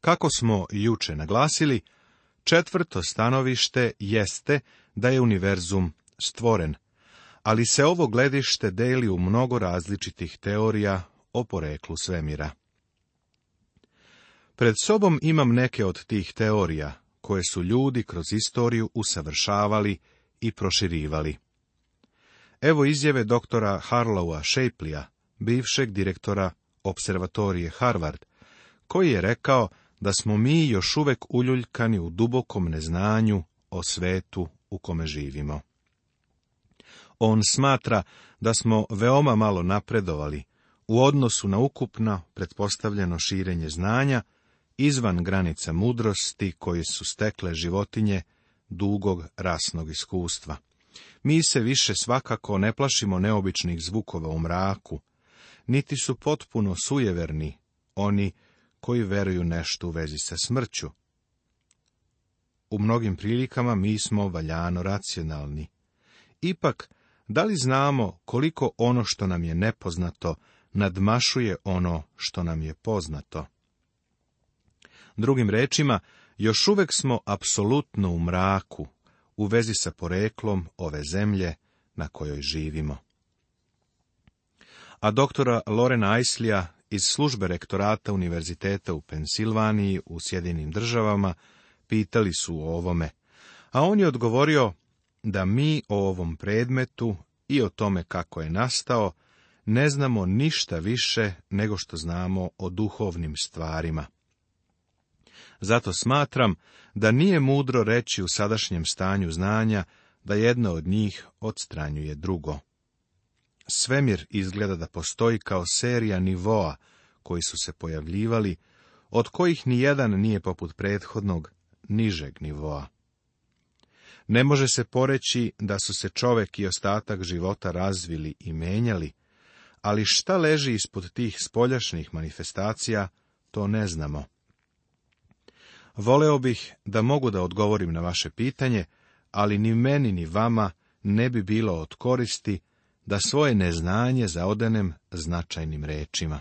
Kako smo juče naglasili, četvrto stanovište jeste da je univerzum stvoren, ali se ovo gledište deli u mnogo različitih teorija o poreklu svemira. Pred sobom imam neke od tih teorija, koje su ljudi kroz istoriju usavršavali i proširivali. Evo izjave doktora Harlowa Shapleya, bivšeg direktora observatorije Harvard, koji je rekao da smo mi još uvek uljuljkani u dubokom neznanju o svetu u kome živimo. On smatra da smo veoma malo napredovali u odnosu na ukupno pretpostavljeno širenje znanja izvan granica mudrosti koje su stekle životinje dugog rasnog iskustva. Mi se više svakako ne plašimo neobičnih zvukova u mraku, niti su potpuno sujeverni oni koji veruju nešto u vezi sa smrću. U mnogim prilikama mi smo valjano racionalni. Ipak, da li znamo koliko ono što nam je nepoznato nadmašuje ono što nam je poznato? Drugim rečima, još uvek smo apsolutno u mraku u vezi sa poreklom ove zemlje na kojoj živimo. A doktora Lorena Aislija iz službe rektorata Univerziteta u Pensilvaniji u Sjedinim državama pitali su o ovome, a on je odgovorio da mi o ovom predmetu i o tome kako je nastao ne znamo ništa više nego što znamo o duhovnim stvarima. Zato smatram da nije mudro reći u sadašnjem stanju znanja da jedno od njih odstranjuje drugo. Svemir izgleda da postoji kao serija nivoa koji su se pojavljivali, od kojih ni jedan nije poput prethodnog nižeg nivoa. Ne može se poreći da su se čovek i ostatak života razvili i menjali, ali šta leži ispod tih spoljašnjih manifestacija, to ne znamo. Voleo bih da mogu da odgovorim na vaše pitanje, ali ni meni ni vama ne bi bilo od koristi da svoje neznanje zaodenem značajnim rečima.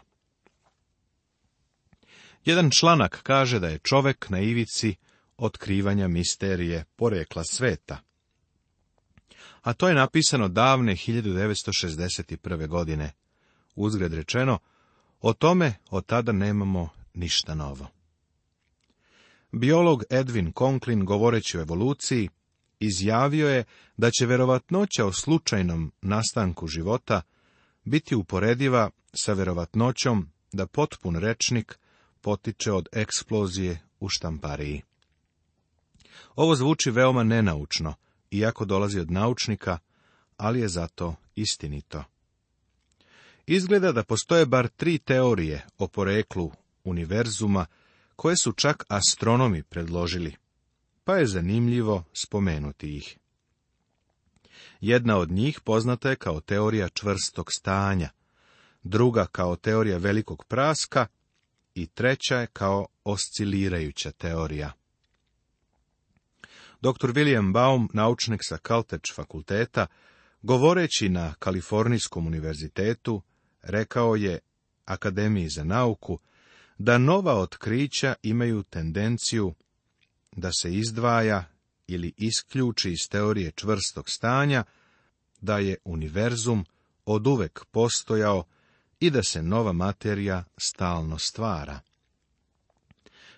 Jedan članak kaže da je čovek na ivici otkrivanja misterije porekla sveta. A to je napisano davne 1961. godine. uzgred rečeno, o tome od tada nemamo ništa novo. Biolog Edwin Conklin, govoreći o evoluciji, izjavio je da će verovatnoća o slučajnom nastanku života biti uporediva sa verovatnoćom da potpun rečnik potiče od eksplozije u štampariji. Ovo zvuči veoma nenaučno, iako dolazi od naučnika, ali je zato istinito. Izgleda da postoje bar tri teorije o poreklu univerzuma, koje su čak astronomi predložili – pa je zanimljivo spomenuti ih. Jedna od njih poznata je kao teorija čvrstog stanja, druga kao teorija velikog praska i treća je kao oscilirajuća teorija. Dr. William Baum, naučnik sa Caltech fakulteta, govoreći na Kalifornijskom univerzitetu, rekao je Akademiji za nauku da nova otkrića imaju tendenciju da se izdvaja ili isključi iz teorije čvrstog stanja da je univerzum oduvek postojao i da se nova materija stalno stvara.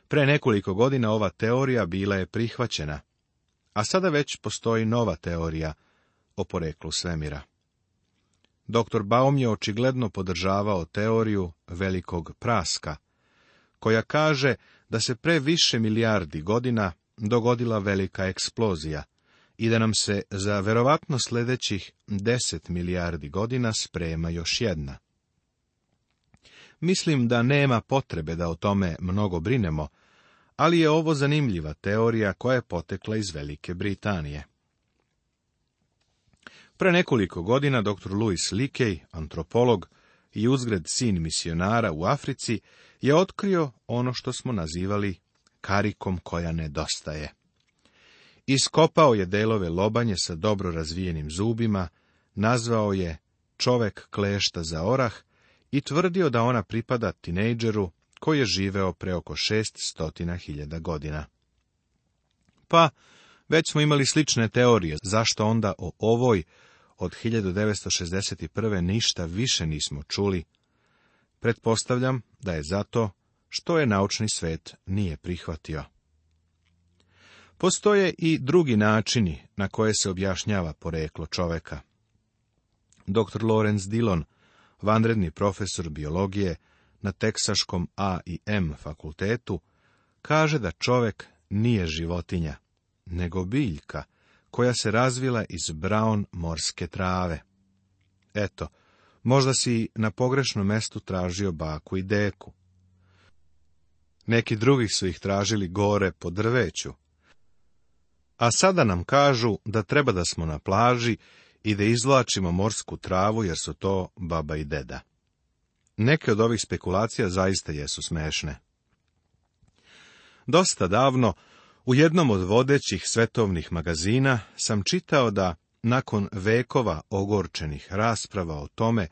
Pre nekoliko godina ova teorija bila je prihvaćena, a sada već postoji nova teorija o poreklu svemira. Dr. Baum je očigledno podržavao teoriju velikog praska, koja kaže da se pre više milijardi godina dogodila velika eksplozija i da nam se za verovatno sljedećih deset milijardi godina sprema još jedna. Mislim da nema potrebe da o tome mnogo brinemo, ali je ovo zanimljiva teorija koja je potekla iz Velike Britanije. Pre nekoliko godina dr. Louis Leakey, antropolog, i uzgred sin misionara u Africi, je otkrio ono što smo nazivali karikom koja nedostaje. Iskopao je delove lobanje sa dobro razvijenim zubima, nazvao je čovek klešta za orah i tvrdio da ona pripada tinejdžeru koji je živeo pre oko šest stotina hiljada godina. Pa, već smo imali slične teorije, zašto onda o ovoj od 1961. ništa više nismo čuli, pretpostavljam da je zato što je naučni svet nije prihvatio. Postoje i drugi načini na koje se objašnjava poreklo čoveka. Dr. Lorenz Dillon, vanredni profesor biologije na teksaškom A i M fakultetu, kaže da čovek nije životinja, nego biljka koja se razvila iz braun morske trave. Eto, možda si na pogrešnom mestu tražio baku i deku. Neki drugi su ih tražili gore po drveću. A sada nam kažu da treba da smo na plaži i da izvlačimo morsku travu jer su to baba i deda. Neke od ovih spekulacija zaista jesu smešne. Dosta davno u jednom od vodećih svetovnih magazina sam čitao da, nakon vekova ogorčenih rasprava o tome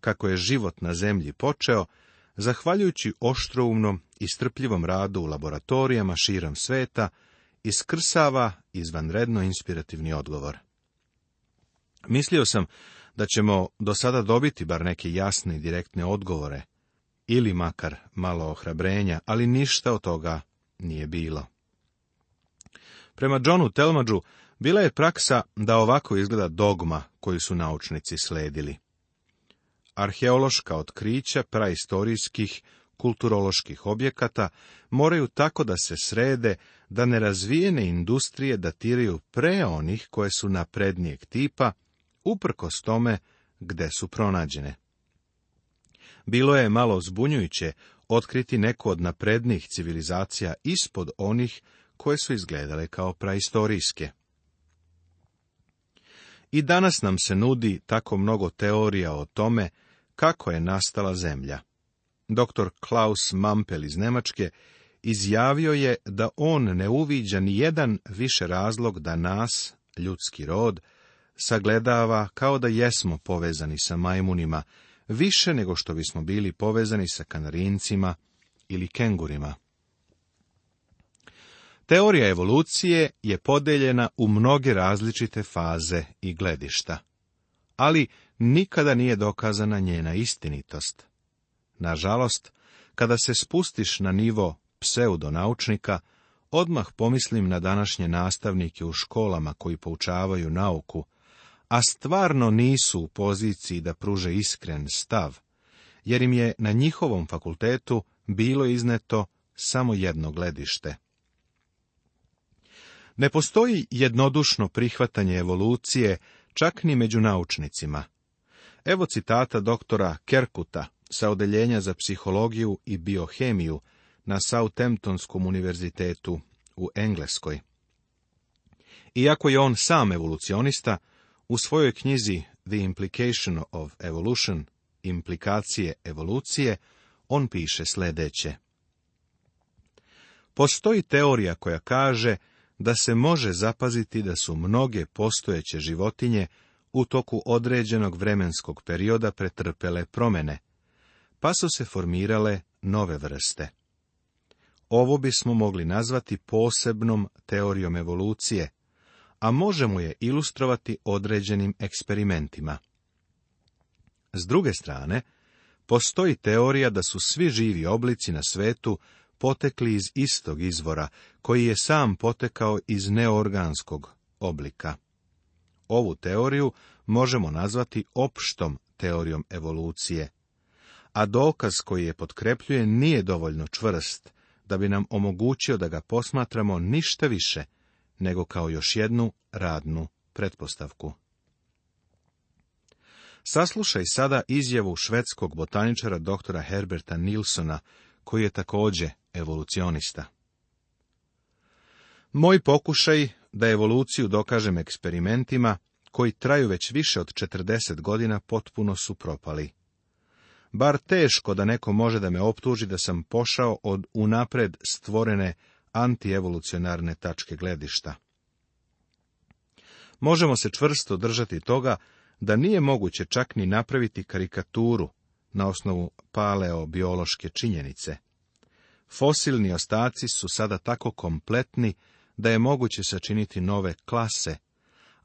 kako je život na zemlji počeo, zahvaljujući oštroumnom i strpljivom radu u laboratorijama širom sveta, iskrsava izvanredno inspirativni odgovor. Mislio sam da ćemo do sada dobiti bar neke jasne i direktne odgovore, ili makar malo ohrabrenja, ali ništa od toga nije bilo. Prema Johnu Telmadžu bila je praksa da ovako izgleda dogma koju su naučnici sledili. Arheološka otkrića praistorijskih kulturoloških objekata moraju tako da se srede da nerazvijene industrije datiraju pre onih koje su naprednijeg tipa, uprkos tome gde su pronađene. Bilo je malo zbunjujuće otkriti neku od naprednijih civilizacija ispod onih koje su izgledale kao praistorijske. I danas nam se nudi tako mnogo teorija o tome kako je nastala zemlja. Dr. Klaus Mampel iz Nemačke izjavio je da on ne uviđa ni jedan više razlog da nas, ljudski rod, sagledava kao da jesmo povezani sa majmunima, više nego što bismo bili povezani sa kanarincima ili kengurima. Teorija evolucije je podeljena u mnoge različite faze i gledišta, ali nikada nije dokazana njena istinitost. Nažalost, kada se spustiš na nivo pseudonaučnika, odmah pomislim na današnje nastavnike u školama koji poučavaju nauku, a stvarno nisu u poziciji da pruže iskren stav, jer im je na njihovom fakultetu bilo izneto samo jedno gledište. Ne postoji jednodušno prihvatanje evolucije, čak ni među naučnicima. Evo citata doktora Kerkuta sa Odeljenja za psihologiju i biohemiju na Southamptonskom univerzitetu u Engleskoj. Iako je on sam evolucionista, u svojoj knjizi The Implication of Evolution, implikacije evolucije, on piše sljedeće. Postoji teorija koja kaže da se može zapaziti da su mnoge postojeće životinje u toku određenog vremenskog perioda pretrpele promjene, pa su se formirale nove vrste. Ovo bismo mogli nazvati posebnom teorijom evolucije, a možemo je ilustrovati određenim eksperimentima. S druge strane, postoji teorija da su svi živi oblici na svetu potekli iz istog izvora, koji je sam potekao iz neorganskog oblika. Ovu teoriju možemo nazvati opštom teorijom evolucije, a dokaz koji je potkrepljuje nije dovoljno čvrst da bi nam omogućio da ga posmatramo ništa više nego kao još jednu radnu pretpostavku. Saslušaj sada izjavu švedskog botaničara doktora Herberta Nilsona, koji je također evolucionista. Moj pokušaj da evoluciju dokažem eksperimentima koji traju već više od 40 godina potpuno su propali. Bar teško da neko može da me optuži da sam pošao od unapred stvorene antievolucionarne tačke gledišta. Možemo se čvrsto držati toga da nije moguće čak ni napraviti karikaturu na osnovu paleobiološke činjenice. Fosilni ostaci su sada tako kompletni da je moguće sačiniti nove klase,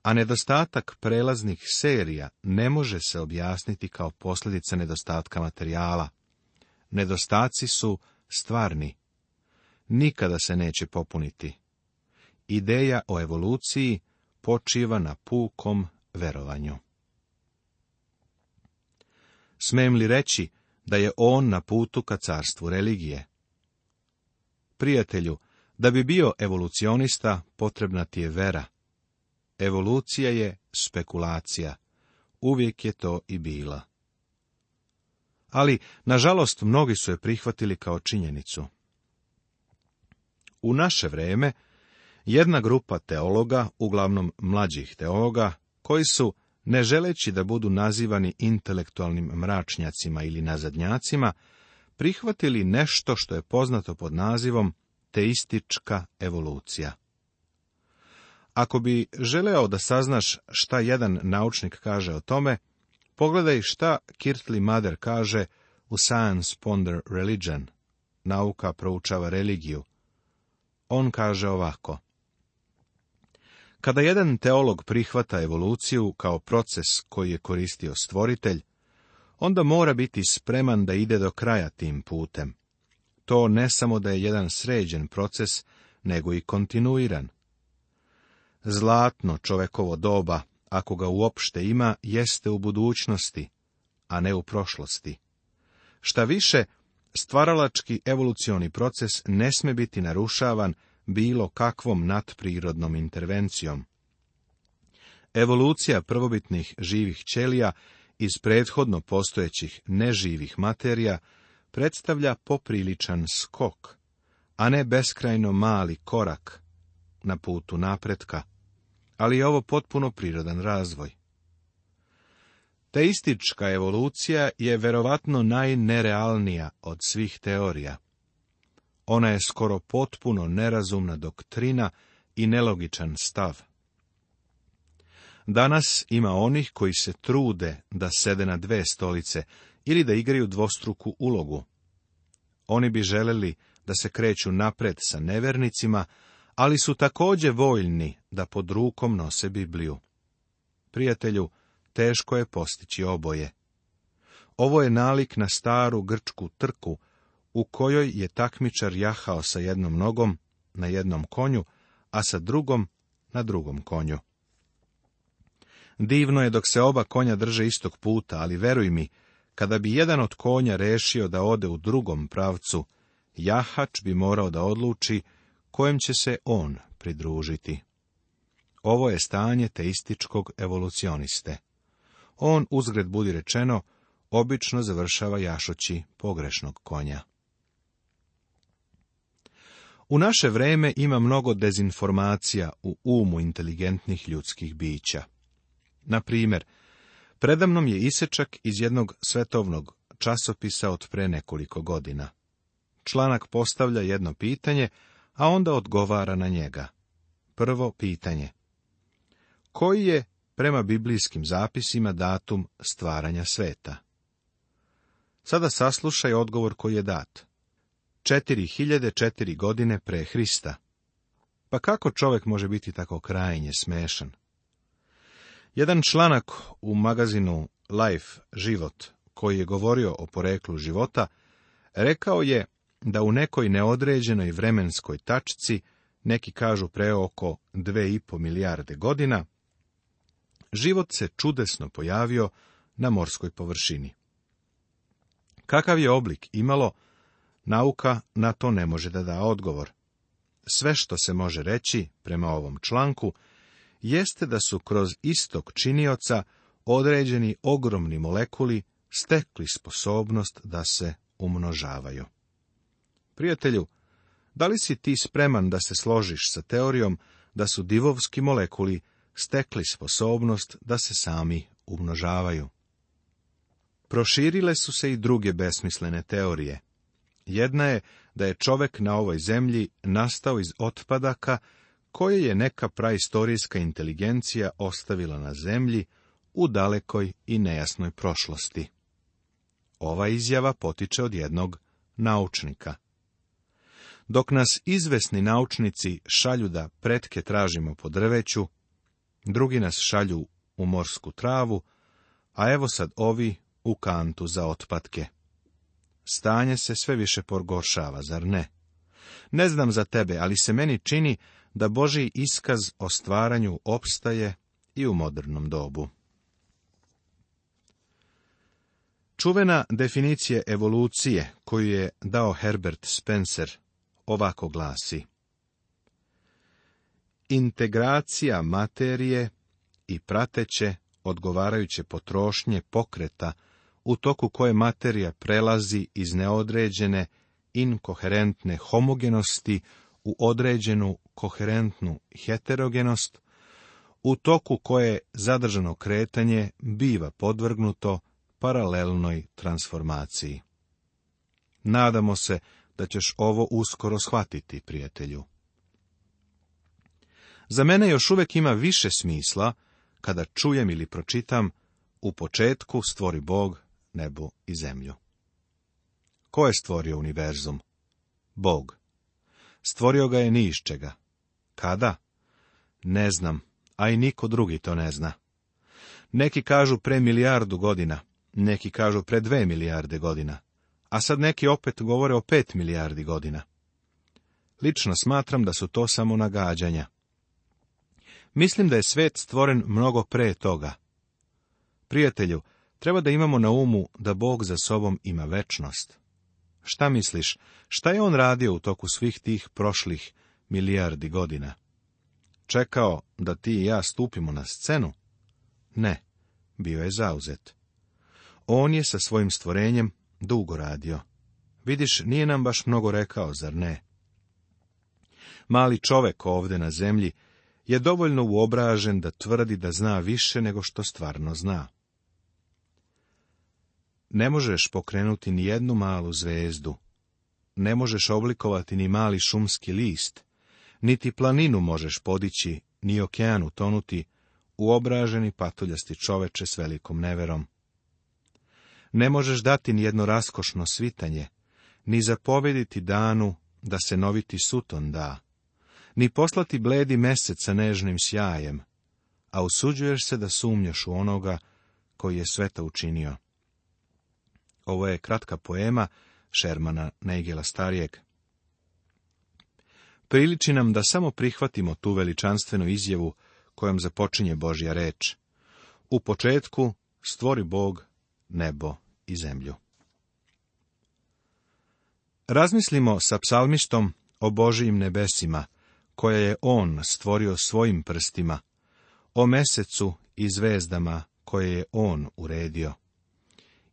a nedostatak prelaznih serija ne može se objasniti kao posljedica nedostatka materijala. Nedostaci su stvarni. Nikada se neće popuniti. Ideja o evoluciji počiva na pukom verovanju. Smem li reći da je on na putu ka carstvu religije? Prijatelju, da bi bio evolucionista, potrebna ti je vera. Evolucija je spekulacija. Uvijek je to i bila. Ali, nažalost, mnogi su je prihvatili kao činjenicu. U naše vrijeme jedna grupa teologa, uglavnom mlađih teologa, koji su, ne želeći da budu nazivani intelektualnim mračnjacima ili nazadnjacima, prihvatili nešto što je poznato pod nazivom teistička evolucija. Ako bi želeo da saznaš šta jedan naučnik kaže o tome, pogledaj šta Kirtli Mader kaže u Science Ponder Religion, nauka proučava religiju. On kaže ovako. Kada jedan teolog prihvata evoluciju kao proces koji je koristio stvoritelj, onda mora biti spreman da ide do kraja tim putem. To ne samo da je jedan sređen proces, nego i kontinuiran. Zlatno čovekovo doba, ako ga uopšte ima, jeste u budućnosti, a ne u prošlosti. Šta više, stvaralački evolucioni proces ne sme biti narušavan bilo kakvom nadprirodnom intervencijom. Evolucija prvobitnih živih ćelija iz prethodno postojećih neživih materija predstavlja popriličan skok, a ne beskrajno mali korak na putu napretka, ali je ovo potpuno prirodan razvoj. Teistička evolucija je verovatno najnerealnija od svih teorija. Ona je skoro potpuno nerazumna doktrina i nelogičan stav. Danas ima onih koji se trude da sede na dve stolice ili da igraju dvostruku ulogu. Oni bi želeli da se kreću napred sa nevernicima, ali su također voljni da pod rukom nose Bibliju. Prijatelju, teško je postići oboje. Ovo je nalik na staru grčku trku, u kojoj je takmičar jahao sa jednom nogom na jednom konju, a sa drugom na drugom konju. Divno je dok se oba konja drže istog puta, ali veruj mi, kada bi jedan od konja rešio da ode u drugom pravcu, jahač bi morao da odluči kojem će se on pridružiti. Ovo je stanje teističkog evolucioniste. On, uzgred budi rečeno, obično završava jašoći pogrešnog konja. U naše vreme ima mnogo dezinformacija u umu inteligentnih ljudskih bića. Na primjer, predamnom je isečak iz jednog svetovnog časopisa od pre nekoliko godina. Članak postavlja jedno pitanje, a onda odgovara na njega. Prvo pitanje. Koji je, prema biblijskim zapisima, datum stvaranja sveta? Sada saslušaj odgovor koji je dat. 4004 godine pre Hrista. Pa kako čovjek može biti tako krajnje smešan? Jedan članak u magazinu Life život koji je govorio o poreklu života rekao je da u nekoj neodređenoj vremenskoj tačci, neki kažu pre oko 2,5 milijarde godina, život se čudesno pojavio na morskoj površini. Kakav je oblik imalo, nauka na to ne može da da odgovor. Sve što se može reći, prema ovom članku, jeste da su kroz istog činioca određeni ogromni molekuli stekli sposobnost da se umnožavaju. Prijatelju, da li si ti spreman da se složiš sa teorijom da su divovski molekuli stekli sposobnost da se sami umnožavaju? Proširile su se i druge besmislene teorije. Jedna je da je čovek na ovoj zemlji nastao iz otpadaka koje je neka praistorijska inteligencija ostavila na zemlji u dalekoj i nejasnoj prošlosti. Ova izjava potiče od jednog naučnika. Dok nas izvesni naučnici šalju da pretke tražimo po drveću, drugi nas šalju u morsku travu, a evo sad ovi u kantu za otpatke. Stanje se sve više pogoršava, zar ne? Ne znam za tebe, ali se meni čini da Boži iskaz o stvaranju opstaje i u modernom dobu. Čuvena definicija evolucije koju je dao Herbert Spencer ovako glasi. Integracija materije i prateće odgovarajuće potrošnje pokreta u toku koje materija prelazi iz neodređene inkoherentne homogenosti u određenu koherentnu heterogenost, u toku koje zadržano kretanje biva podvrgnuto paralelnoj transformaciji. Nadamo se da ćeš ovo uskoro shvatiti, prijatelju. Za mene još uvijek ima više smisla kada čujem ili pročitam u početku stvori Bog nebo i zemlju. Ko je stvorio univerzum? Bog. Stvorio ga je ni iz čega. Kada? Ne znam, a i niko drugi to ne zna. Neki kažu pre milijardu godina, neki kažu pre dve milijarde godina, a sad neki opet govore o pet milijardi godina. Lično smatram da su to samo nagađanja. Mislim da je svet stvoren mnogo pre toga. Prijatelju, treba da imamo na umu da Bog za sobom ima večnost. Šta misliš, šta je on radio u toku svih tih prošlih milijardi godina. Čekao da ti i ja stupimo na scenu? Ne, bio je zauzet. On je sa svojim stvorenjem dugo radio. Vidiš, nije nam baš mnogo rekao, zar ne? Mali čovek ovde na zemlji je dovoljno uobražen da tvrdi da zna više nego što stvarno zna. Ne možeš pokrenuti ni jednu malu zvezdu, ne možeš oblikovati ni mali šumski list, niti planinu možeš podići, ni okean utonuti, uobraženi patuljasti čoveče s velikom neverom. Ne možeš dati ni jedno raskošno svitanje, ni zapovediti danu da se noviti suton da, ni poslati bledi mesec sa nežnim sjajem, a usuđuješ se da sumnjaš u onoga koji je sveta učinio. Ovo je kratka poema Šermana Negela Starijeg priliči nam da samo prihvatimo tu veličanstvenu izjavu kojom započinje Božja reč. U početku stvori Bog nebo i zemlju. Razmislimo sa psalmistom o Božijim nebesima, koje je On stvorio svojim prstima, o mesecu i zvezdama koje je On uredio.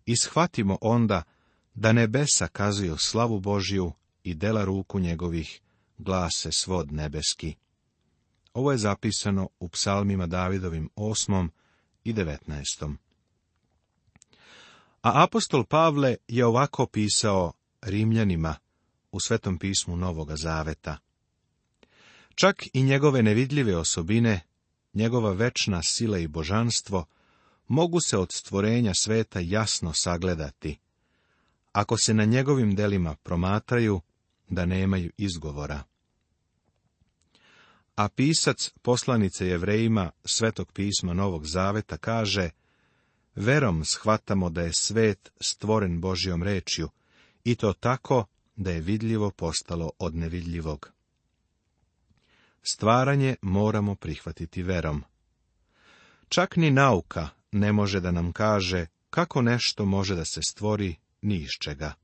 I shvatimo onda da nebesa kazuju slavu Božiju i dela ruku njegovih, glase svod nebeski. Ovo je zapisano u psalmima Davidovim osmom i devetnaestom. A apostol Pavle je ovako pisao Rimljanima u Svetom pismu Novoga Zaveta. Čak i njegove nevidljive osobine, njegova večna sila i božanstvo, mogu se od stvorenja sveta jasno sagledati. Ako se na njegovim delima promatraju, da nemaju izgovora. A pisac poslanice jevrejima Svetog pisma Novog Zaveta kaže, verom shvatamo da je svet stvoren Božjom rečju, i to tako da je vidljivo postalo od nevidljivog. Stvaranje moramo prihvatiti verom. Čak ni nauka ne može da nam kaže kako nešto može da se stvori ni iz čega.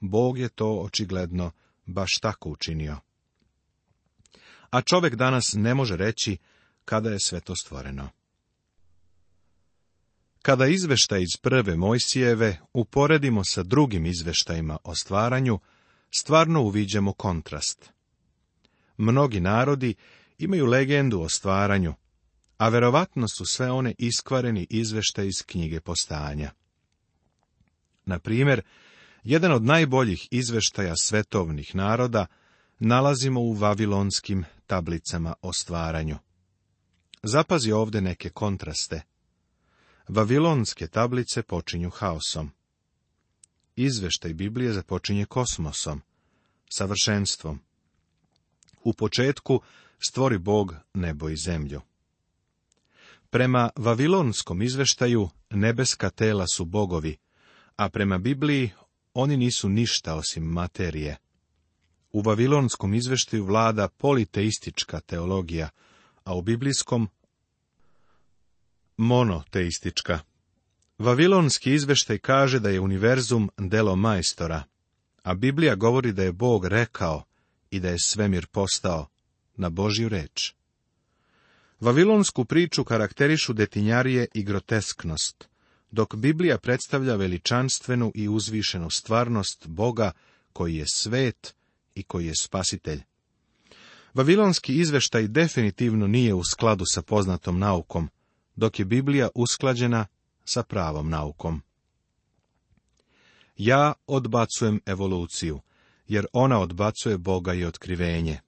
Bog je to očigledno baš tako učinio. A čovjek danas ne može reći kada je sve to stvoreno. Kada izveštaj iz prve Mojsijeve uporedimo sa drugim izveštajima o stvaranju, stvarno uviđemo kontrast. Mnogi narodi imaju legendu o stvaranju, a verovatno su sve one iskvareni izvešta iz knjige postanja. Na primjer, jedan od najboljih izveštaja svetovnih naroda nalazimo u vavilonskim tablicama o stvaranju. Zapazi ovdje neke kontraste. Vavilonske tablice počinju haosom. Izveštaj Biblije započinje kosmosom, savršenstvom. U početku stvori Bog nebo i zemlju. Prema vavilonskom izveštaju nebeska tela su bogovi, a prema Bibliji oni nisu ništa osim materije. U Vavilonskom izveštaju vlada politeistička teologija, a u biblijskom monoteistička. Vavilonski izveštaj kaže da je univerzum delo majstora, a Biblija govori da je Bog rekao i da je svemir postao na Božju reč. Vavilonsku priču karakterišu detinjarije i grotesknost. Dok Biblija predstavlja veličanstvenu i uzvišenu stvarnost Boga koji je svet i koji je spasitelj. Vavilonski izveštaj definitivno nije u skladu sa poznatom naukom, dok je Biblija usklađena sa pravom naukom. Ja odbacujem evoluciju, jer ona odbacuje Boga i otkrivenje.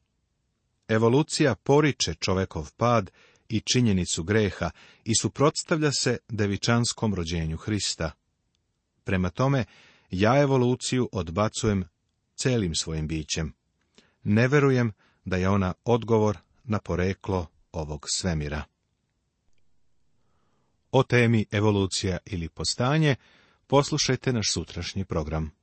Evolucija poriče čovekov pad i činjenicu greha i suprotstavlja se devičanskom rođenju Hrista. Prema tome, ja evoluciju odbacujem celim svojim bićem. Ne verujem da je ona odgovor na poreklo ovog svemira. O temi evolucija ili postanje poslušajte naš sutrašnji program.